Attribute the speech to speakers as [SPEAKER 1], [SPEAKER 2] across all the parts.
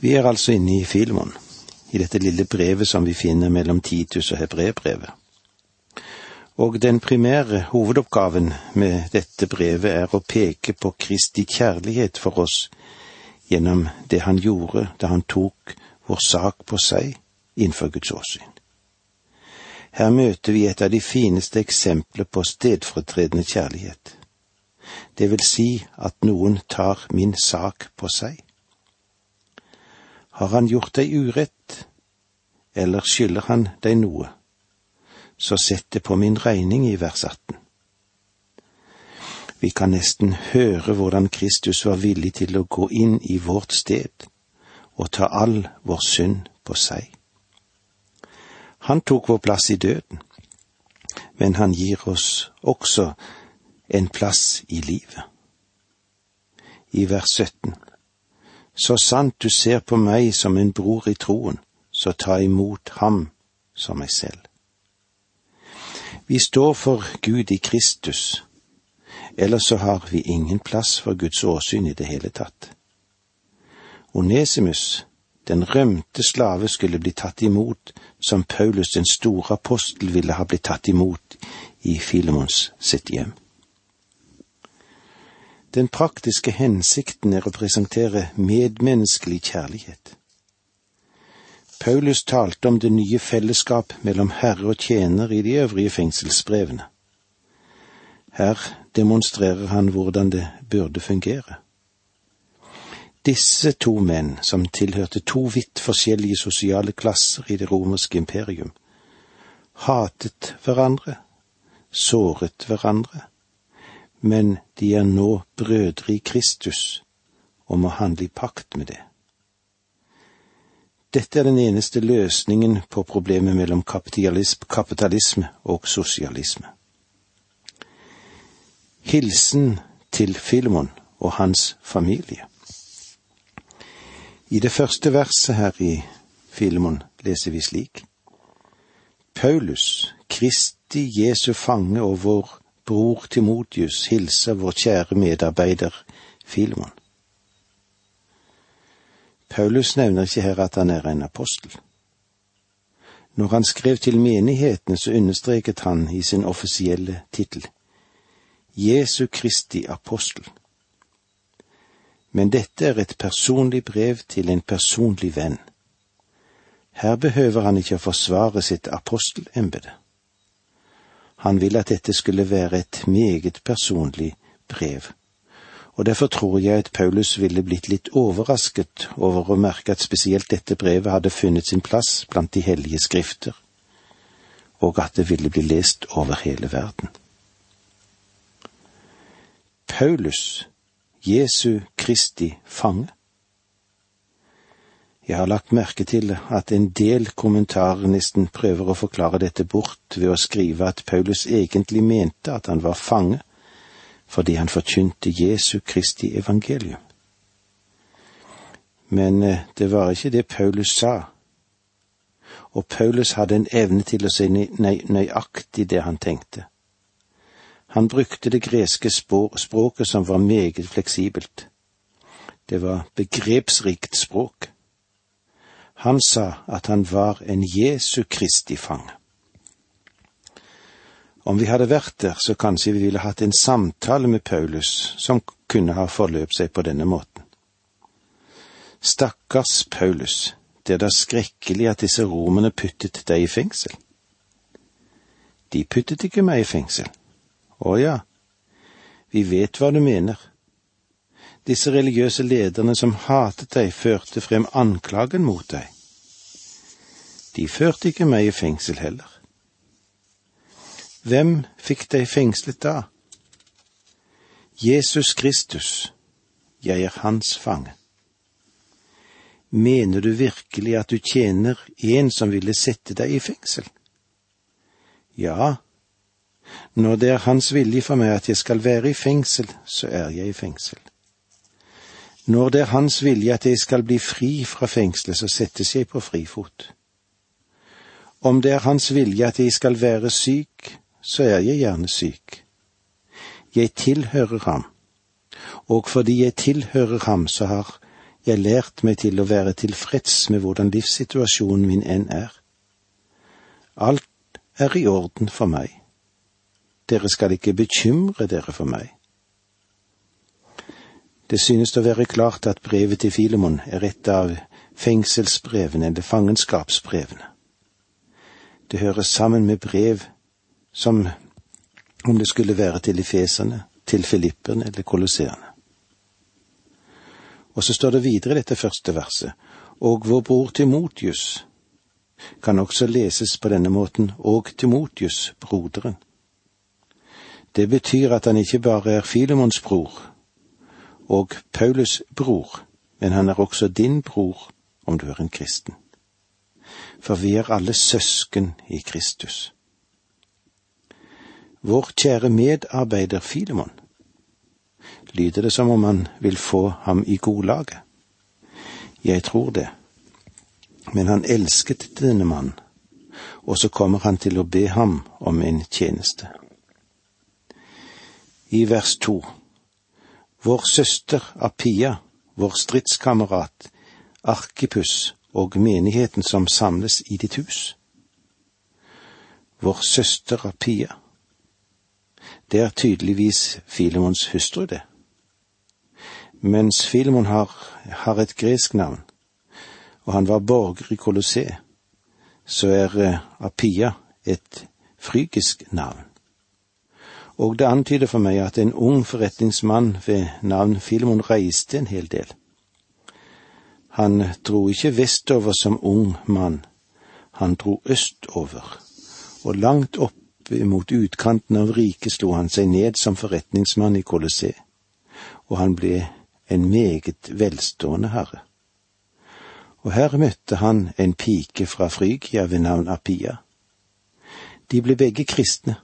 [SPEAKER 1] Vi er altså inne i Filemon, i dette lille brevet som vi finner mellom Titus og Hebrebrevet. Og den primære hovedoppgaven med dette brevet er å peke på Kristi kjærlighet for oss gjennom det han gjorde da han tok vår sak på seg innenfor Guds åsyn. Her møter vi et av de fineste eksempler på stedfortredende kjærlighet. Det vil si at noen tar min sak på seg. Har han gjort deg urett, eller skylder han deg noe, så sett det på min regning i vers 18. Vi kan nesten høre hvordan Kristus var villig til å gå inn i vårt sted og ta all vår synd på seg. Han tok vår plass i døden, men han gir oss også en plass i livet. I vers 17. Så sant du ser på meg som en bror i troen, så ta imot ham som meg selv. Vi står for Gud i Kristus, ellers så har vi ingen plass for Guds åsyn i det hele tatt. Onesimus, den rømte slave, skulle bli tatt imot som Paulus den store apostel ville ha blitt tatt imot i Filemons sitt hjem. Den praktiske hensikten er å presentere medmenneskelig kjærlighet. Paulus talte om det nye fellesskap mellom herre og tjener i de øvrige fengselsbrevene. Her demonstrerer han hvordan det burde fungere. Disse to menn, som tilhørte to vidt forskjellige sosiale klasser i det romerske imperium, hatet hverandre, såret hverandre men de er nå brødre i Kristus og må handle i pakt med det. Dette er den eneste løsningen på problemet mellom kapitalisme og sosialisme. Hilsen til Filemon og hans familie. I det første verset her i Filemon leser vi slik. Paulus, Kristi Jesu fange og vår bror Timotius hilse vår kjære medarbeider Filemon. Paulus nevner ikke her at han er en apostel. Når han skrev til menighetene, så understreket han i sin offisielle tittel Jesu Kristi apostel. Men dette er et personlig brev til en personlig venn. Her behøver han ikke å forsvare sitt apostelembete. Han ville at dette skulle være et meget personlig brev, og derfor tror jeg at Paulus ville blitt litt overrasket over å merke at spesielt dette brevet hadde funnet sin plass blant de hellige skrifter, og at det ville bli lest over hele verden. Paulus, Jesu Kristi fange. Jeg har lagt merke til at en del kommentarer nesten prøver å forklare dette bort ved å skrive at Paulus egentlig mente at han var fange fordi han forkynte Jesu Kristi evangelium. Men eh, det var ikke det Paulus sa, og Paulus hadde en evne til å si nøyaktig det han tenkte. Han brukte det greske språket som var meget fleksibelt. Det var begrepsrikt språk. Han sa at han var en Jesu Kristi fange. Om vi hadde vært der, så kanskje vi ville hatt en samtale med Paulus som kunne ha forløpt seg på denne måten. Stakkars Paulus, det er da skrekkelig at disse romerne puttet deg i fengsel. De puttet ikke meg i fengsel. Å ja, vi vet hva du mener. Disse religiøse lederne som hatet deg, førte frem anklagen mot deg. De førte ikke meg i fengsel heller. Hvem fikk deg fengslet da? Jesus Kristus, jeg er hans fange. Mener du virkelig at du tjener en som ville sette deg i fengsel? Ja, når det er hans vilje for meg at jeg skal være i fengsel, så er jeg i fengsel. Når det er Hans vilje at jeg skal bli fri fra fengselet, så settes jeg på frifot. Om det er Hans vilje at jeg skal være syk, så er jeg gjerne syk. Jeg tilhører ham, og fordi jeg tilhører ham, så har jeg lært meg til å være tilfreds med hvordan livssituasjonen min enn er. Alt er i orden for meg. Dere skal ikke bekymre dere for meg. Det synes å være klart at brevet til Filemon er et av fengselsbrevene eller fangenskapsbrevene. Det hører sammen med brev som om det skulle være til efeserne, til filipperne eller kolosseerne. Og så står det videre i dette første verset, og vår bror Timotius kan også leses på denne måten, og Timotius, broderen. Det betyr at han ikke bare er Filemons bror og Paulus' bror, men han er også din bror om du er en kristen. For vi er alle søsken i Kristus. Vår kjære medarbeider Filemon, lyder det som om han vil få ham i godlaget. Jeg tror det. Men han elsket denne mannen, og så kommer han til å be ham om en tjeneste. I vers to Vår søster Apia, vår stridskamerat, Arkipus og menigheten som samles i ditt hus. Vår søster Apia. Det er tydeligvis Filemons hustru, det. Mens Filemon har, har et gresk navn, og han var borger i Colosseum, så er eh, Apia et frygisk navn. Og det antyder for meg at en ung forretningsmann ved navn Filemon reiste en hel del. Han dro ikke vestover som ung mann, han dro østover, og langt opp mot utkanten av riket slo han seg ned som forretningsmann i Colosset, og han ble en meget velstående herre og her møtte han en pike fra Frygia ved navn Apia. De ble begge kristne.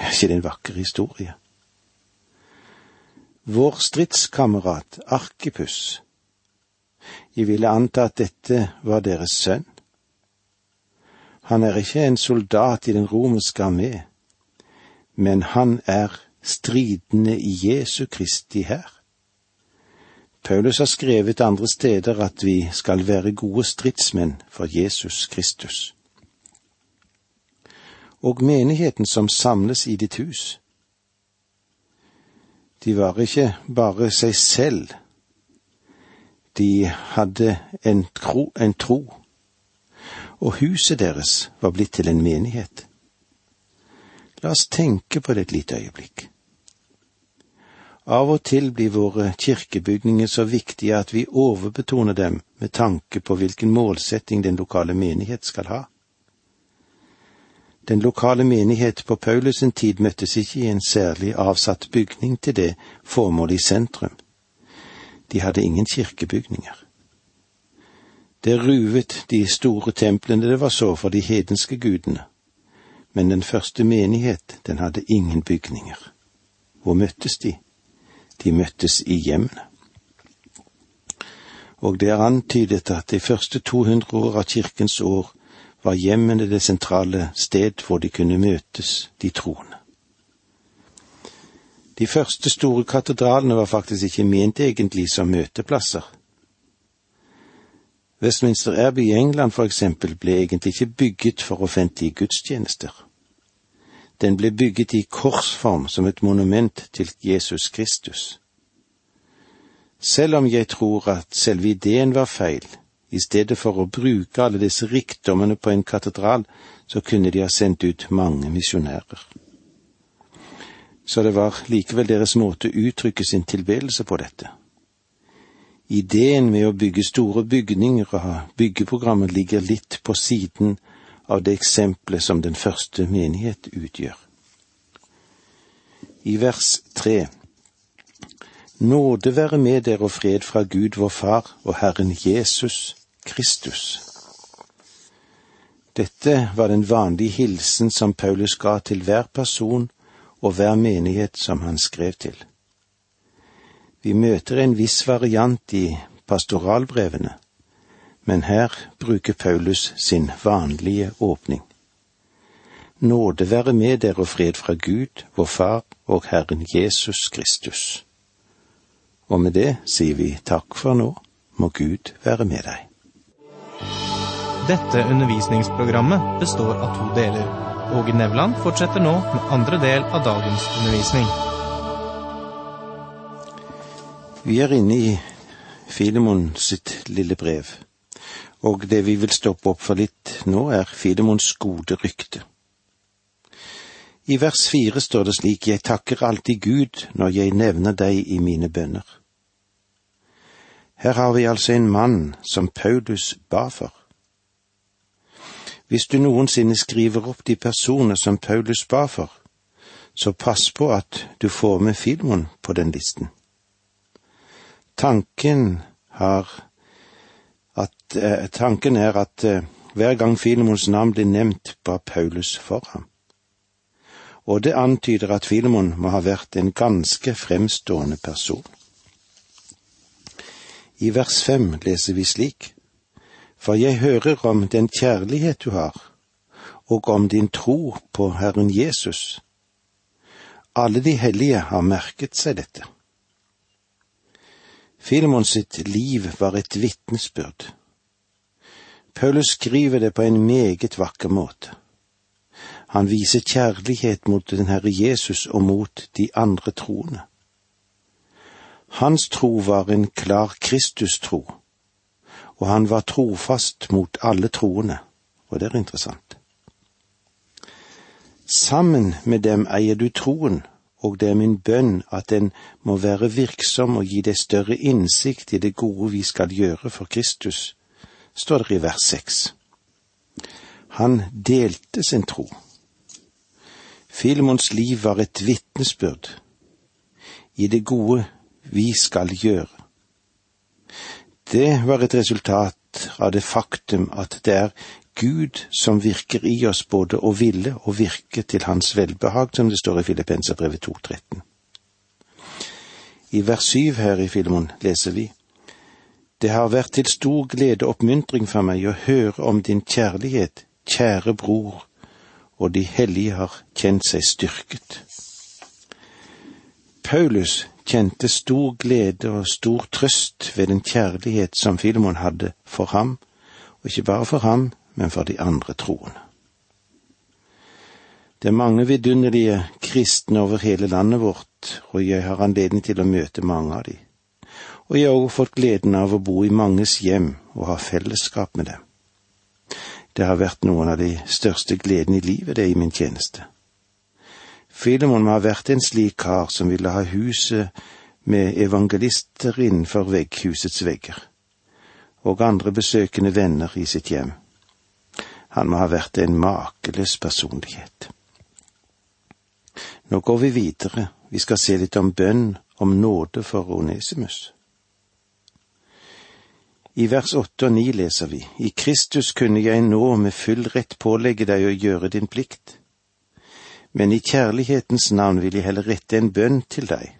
[SPEAKER 1] Er ikke det en vakker historie? Vår stridskamerat Arkipus. Jeg ville anta at dette var deres sønn. Han er ikke en soldat i den romerske armé, men han er stridende i Jesu Kristi hær. Paulus har skrevet andre steder at vi skal være gode stridsmenn for Jesus Kristus. Og menigheten som samles i ditt hus. De var ikke bare seg selv, de hadde en tro, en tro, og huset deres var blitt til en menighet. La oss tenke på det et lite øyeblikk. Av og til blir våre kirkebygninger så viktige at vi overbetoner dem med tanke på hvilken målsetting den lokale menighet skal ha. Den lokale menighet på Paulus sin tid møttes ikke i en særlig avsatt bygning til det formålet i sentrum. De hadde ingen kirkebygninger. Det ruvet de store templene det var så for de hedenske gudene, men den første menighet, den hadde ingen bygninger. Hvor møttes de? de møttes i hjemmene. Og det er antydet at de første 200 år av kirkens år var hjemmene det sentrale sted hvor de kunne møtes, de troende. De første store katedralene var faktisk ikke ment egentlig som møteplasser. Westminster Abbey i England for eksempel ble egentlig ikke bygget for offentlige gudstjenester. Den ble bygget i korsform som et monument til Jesus Kristus. Selv om jeg tror at selve ideen var feil, i stedet for å bruke alle disse rikdommene på en katedral, så kunne de ha sendt ut mange misjonærer. Så det var likevel deres måte å uttrykke sin tilbedelse på dette. Ideen med å bygge store bygninger og ha byggeprogrammet ligger litt på siden av det eksempelet som den første menighet utgjør. I vers tre Nåde være med dere og fred fra Gud vår Far og Herren Jesus Kristus. Dette var den vanlige hilsen som Paulus ga til hver person og hver menighet som han skrev til. Vi møter en viss variant i pastoralbrevene, men her bruker Paulus sin vanlige åpning. Nåde være med dere og fred fra Gud, vår Far og Herren Jesus Kristus. Og med det sier vi takk for nå. Må Gud være med deg.
[SPEAKER 2] Dette undervisningsprogrammet består av to deler. Åge Nevland fortsetter nå med andre del av dagens undervisning.
[SPEAKER 1] Vi er inne i Filemon sitt lille brev, og det vi vil stoppe opp for litt nå, er Filemons gode rykte. I vers fire står det slik, Jeg takker alltid Gud når jeg nevner deg i mine bønner. Her har vi altså en mann som Paulus ba for. Hvis du noensinne skriver opp de personer som Paulus ba for, så pass på at du får med Filemon på den listen. Tanken, at, eh, tanken er at eh, hver gang Filemons navn blir nevnt, ba Paulus for ham. Og det antyder at Filemon må ha vært en ganske fremstående person. I vers fem leser vi slik, For jeg hører om den kjærlighet du har, og om din tro på Herren Jesus. Alle de hellige har merket seg dette. Filemon sitt liv var et vitnesbyrd. Paulus skriver det på en meget vakker måte. Han viser kjærlighet mot den Herre Jesus og mot de andre troende. Hans tro var en klar Kristus-tro, og han var trofast mot alle troende, og det er interessant. Sammen med dem eier du troen, og det er min bønn at den må være virksom og gi deg større innsikt i det gode vi skal gjøre for Kristus, står det i vers seks. Han delte sin tro. Filemons liv var et vitnesbyrd i det gode vi skal gjøre. Det var et resultat av det faktum at det er Gud som virker i oss både å ville og virke til Hans velbehag, som det står i Filippenserbrevet 2.13. I vers 7 her i Filemon leser vi Det har vært til stor glede og oppmuntring for meg å høre om din kjærlighet, kjære bror, og de hellige har kjent seg styrket. Paulus kjente stor glede og stor trøst ved den kjærlighet som Filemon hadde for ham, og ikke bare for ham, men for de andre troende. Det er mange vidunderlige kristne over hele landet vårt, og jeg har anledning til å møte mange av de. Og jeg har også fått gleden av å bo i manges hjem og ha fellesskap med dem. Det har vært noen av de største gledene i livet, det, i min tjeneste. Filemon må ha vært en slik kar som ville ha huset med evangelister innenfor vegghusets vegger, og andre besøkende venner i sitt hjem. Han må ha vært en makeløs personlighet. Nå går vi videre, vi skal se litt om bønn, om nåde for Onesimus. I vers åtte og ni leser vi, I Kristus kunne jeg nå med full rett pålegge deg å gjøre din plikt, men i kjærlighetens navn vil jeg heller rette en bønn til deg.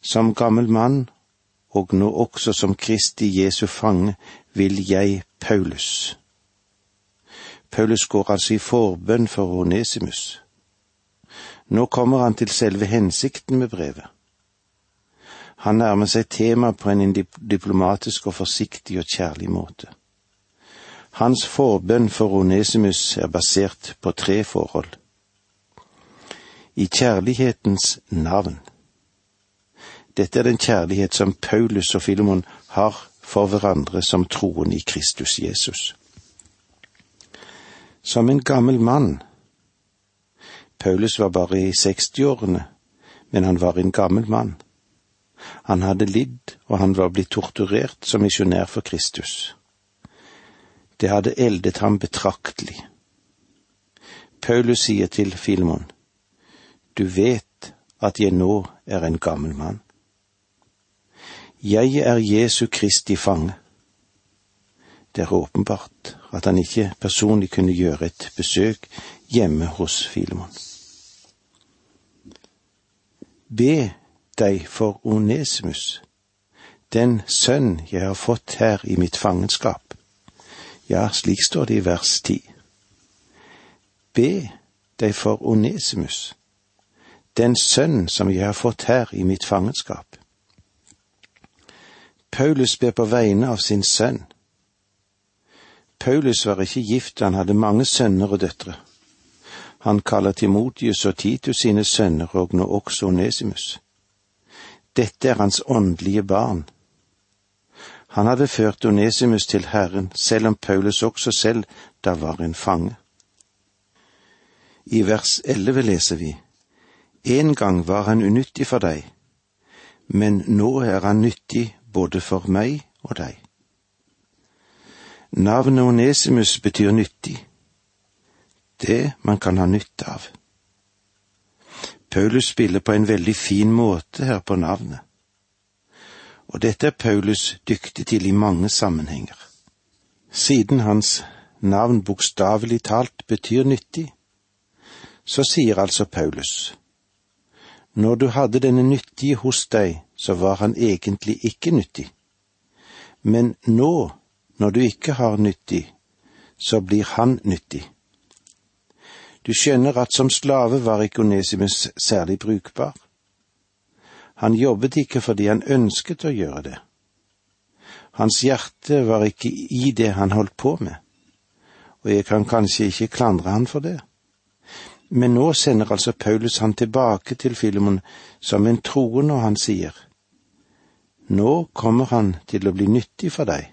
[SPEAKER 1] Som gammel mann, og nå også som Kristi Jesu fange, vil jeg, Paulus, Paulus går altså i forbønn for Onesimus. Nå kommer han til selve hensikten med brevet. Han nærmer seg temaet på en diplomatisk og forsiktig og kjærlig måte. Hans forbønn for Onesimus er basert på tre forhold. I kjærlighetens navn. Dette er den kjærlighet som Paulus og Filemon har for hverandre som troende i Kristus Jesus som en gammel mann. Paulus var bare i sekstiårene, men han var en gammel mann. Han hadde lidd, og han var blitt torturert som misjonær for Kristus. Det hadde eldet ham betraktelig. Paulus sier til Filemon, Du vet at jeg nå er en gammel mann. Jeg er Jesu Kristi fange. Det er åpenbart at han ikke personlig kunne gjøre et besøk hjemme hos Filemon. Be deg for Onesimus, den sønn jeg har fått her i mitt fangenskap. Ja, slik står det i vers ti. Be deg for Onesimus, den sønn som jeg har fått her i mitt fangenskap. Paulus ber på vegne av sin sønn. Paulus var ikke gift, han hadde mange sønner og døtre. Han kaller Timotius og Titus sine sønner, og nå også Onesimus. Dette er hans åndelige barn. Han hadde ført Onesimus til Herren, selv om Paulus også selv da var en fange. I vers elleve leser vi, En gang var han unyttig for deg, men nå er han nyttig både for meg og deg. Navnet Onesimus betyr nyttig, det man kan ha nytte av. Paulus spiller på en veldig fin måte her på navnet. Og dette er Paulus dyktig til i mange sammenhenger. Siden hans navn bokstavelig talt betyr nyttig, så sier altså Paulus, når du hadde denne nyttige hos deg, så var han egentlig ikke nyttig, men nå, når du ikke har nyttig, så blir han nyttig. Du skjønner at som slave var ikke Onesimus særlig brukbar. Han jobbet ikke fordi han ønsket å gjøre det. Hans hjerte var ikke i det han holdt på med, og jeg kan kanskje ikke klandre han for det. Men nå sender altså Paulus han tilbake til Filemon som en troende, og han sier, Nå kommer han til å bli nyttig for deg,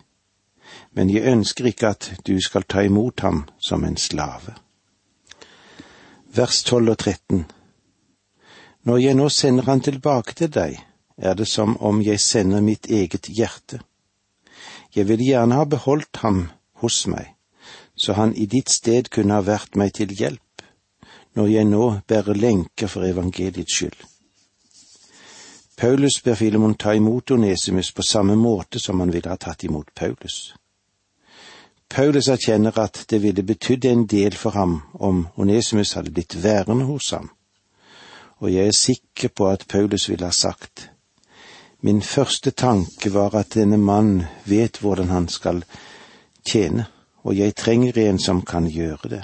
[SPEAKER 1] men jeg ønsker ikke at du skal ta imot ham som en slave vers 12 og 13. Når jeg nå sender han tilbake til deg, er det som om jeg sender mitt eget hjerte. Jeg vil gjerne ha beholdt ham hos meg, så han i ditt sted kunne ha vært meg til hjelp, når jeg nå bærer lenker for evangeliets skyld. Paulus ber Filemon ta imot Onesimus på samme måte som han ville ha tatt imot Paulus. Paulus erkjenner at det ville betydd en del for ham om Onesimus hadde blitt værende hos ham, og jeg er sikker på at Paulus ville ha sagt, min første tanke var at denne mannen vet hvordan han skal tjene, og jeg trenger en som kan gjøre det.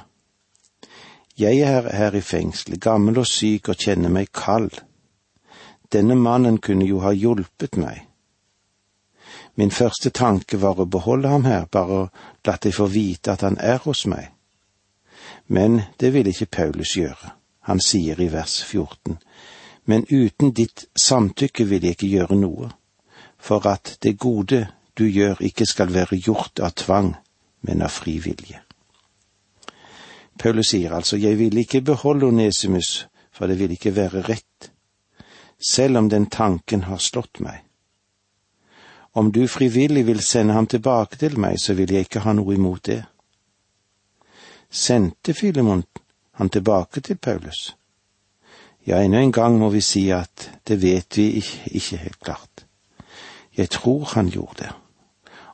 [SPEAKER 1] Jeg er her i fengselet, gammel og syk og kjenner meg kald. Denne mannen kunne jo ha hjulpet meg. Min første tanke var å beholde ham her, bare la deg få vite at han er hos meg. Men det ville ikke Paulus gjøre. Han sier i vers 14, men uten ditt samtykke vil jeg ikke gjøre noe, for at det gode du gjør ikke skal være gjort av tvang, men av fri vilje. Paulus sier altså, jeg vil ikke beholde Onesimus, for det vil ikke være rett, selv om den tanken har slått meg. Om du frivillig vil sende ham tilbake til meg, så vil jeg ikke ha noe imot det. Sendte Filemon han tilbake til Paulus? Ja, ennå en gang må vi si at det vet vi ikke helt klart. Jeg tror han gjorde det,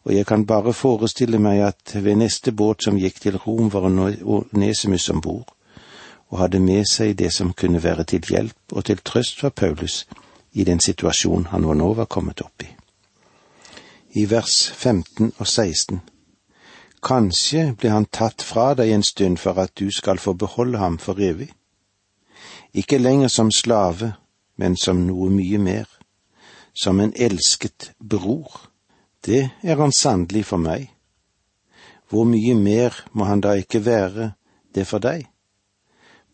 [SPEAKER 1] og jeg kan bare forestille meg at ved neste båt som gikk til Rom, var Onesimus om bord, og hadde med seg det som kunne være til hjelp og til trøst for Paulus i den situasjonen han nå var kommet opp i i vers 15 og 16. Kanskje ble han tatt fra deg en stund for at du skal få beholde ham for evig. Ikke lenger som slave, men som noe mye mer, som en elsket bror. Det er han sannelig for meg. Hvor mye mer må han da ikke være det for deg,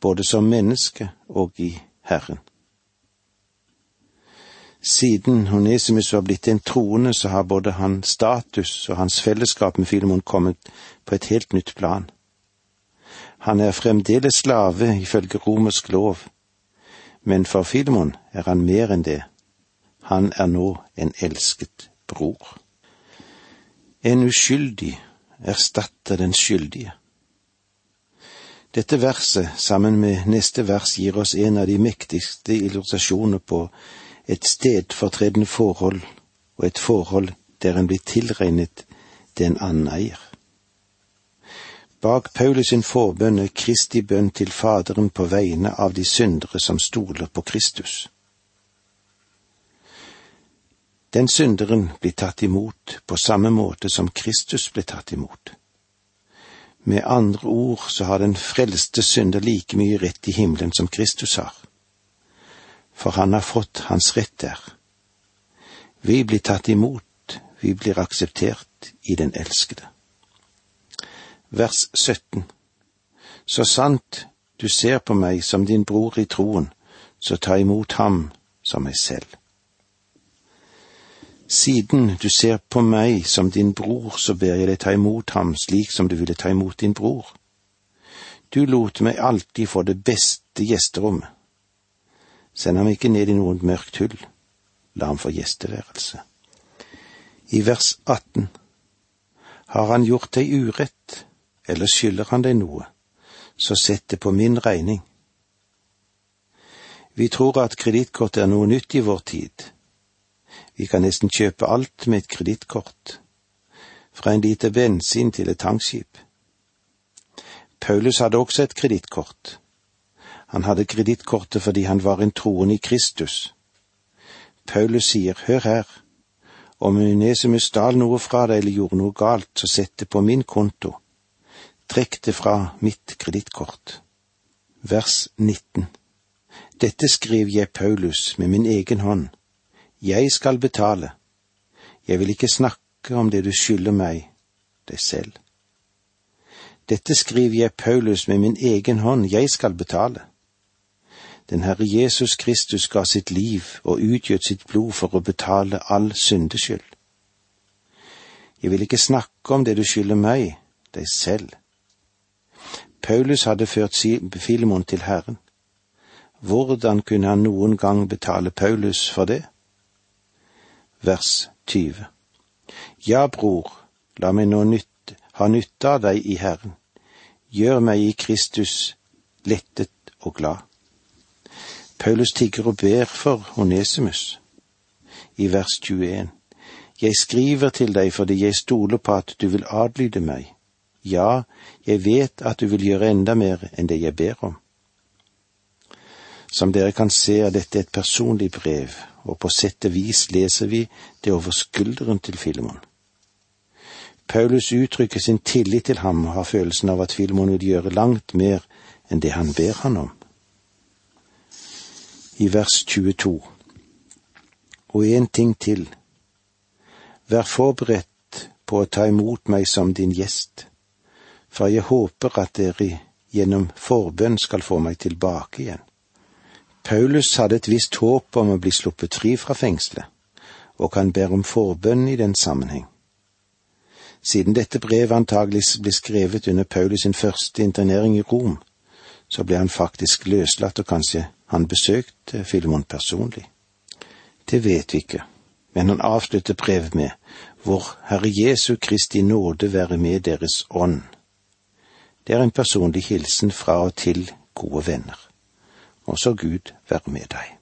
[SPEAKER 1] både som menneske og i Herren. Siden Honesimus var blitt en troende, så har både hans status og hans fellesskap med Filemon kommet på et helt nytt plan. Han er fremdeles slave ifølge romersk lov, men for Filemon er han mer enn det. Han er nå en elsket bror. En uskyldig erstatter den skyldige. Dette verset, sammen med neste vers, gir oss en av de mektigste illustrasjoner på et stedfortredende forhold og et forhold der en blir tilregnet det en annen eier. Bak Paulus sin forbønn er Kristi bønn til Faderen på vegne av de syndere som stoler på Kristus. Den synderen blir tatt imot på samme måte som Kristus ble tatt imot. Med andre ord så har den frelste synder like mye rett i himmelen som Kristus har for han har fått hans rett der. Vi blir tatt imot vi blir akseptert i den elskede. Vers 17 Så sant du ser på meg som din bror i troen, så ta imot ham som meg selv. Siden du ser på meg som din bror, så ber jeg deg ta imot ham slik som du ville ta imot din bror. Du lot meg alltid få det beste gjesterommet. Send ham ikke ned i noe mørkt hull, la ham få gjesteværelse. I vers 18 Har han gjort deg urett, eller skylder han deg noe, så sett det på min regning. Vi tror at kredittkort er noe nytt i vår tid. Vi kan nesten kjøpe alt med et kredittkort, fra en liter bensin til et tankskip. Paulus hadde også et kredittkort. Han hadde kredittkortet fordi han var en troende i Kristus. Paulus sier, hør her, om Unesimus stal noe fra deg eller gjorde noe galt, så sett det på min konto. Trekk det fra mitt kredittkort. Vers 19. Dette skriver jeg Paulus med min egen hånd jeg skal betale. Jeg vil ikke snakke om det du skylder meg, deg selv. Dette skriver jeg Paulus med min egen hånd, jeg skal betale. Den Herre Jesus Kristus ga sitt liv og utgjøt sitt blod for å betale all syndeskyld. Jeg vil ikke snakke om det du skylder meg, deg selv. Paulus hadde ført Filemon til Herren. Hvordan kunne han noen gang betale Paulus for det? Vers 20. Ja, bror, la meg nå nytte, ha nytte av deg i Herren. Gjør meg i Kristus lettet og glad. Paulus tigger og ber for Onesimus. I vers 21. Jeg skriver til deg fordi jeg stoler på at du vil adlyde meg. Ja, jeg vet at du vil gjøre enda mer enn det jeg ber om. Som dere kan se er dette et personlig brev, og på sett og vis leser vi det over skulderen til Filemon. Paulus uttrykker sin tillit til ham og har følelsen av at Filemon vil gjøre langt mer enn det han ber han om. I vers 22. Og en ting til. Vær forberedt på å ta imot meg som din gjest, for jeg håper at dere gjennom forbønn skal få meg tilbake igjen. Paulus hadde et visst håp om å bli sluppet fri fra fengselet, og han ber om forbønn i den sammenheng. Siden dette brevet antagelig ble skrevet under Paulus sin første internering i Rom, så ble han faktisk løslatt, og kanskje han besøkte Filemon personlig. Det vet vi ikke, men han avslutter brevet med Vår Herre Jesu Kristi nåde være med deres ånd. Det er en personlig hilsen fra og til gode venner. Og så Gud være med deg.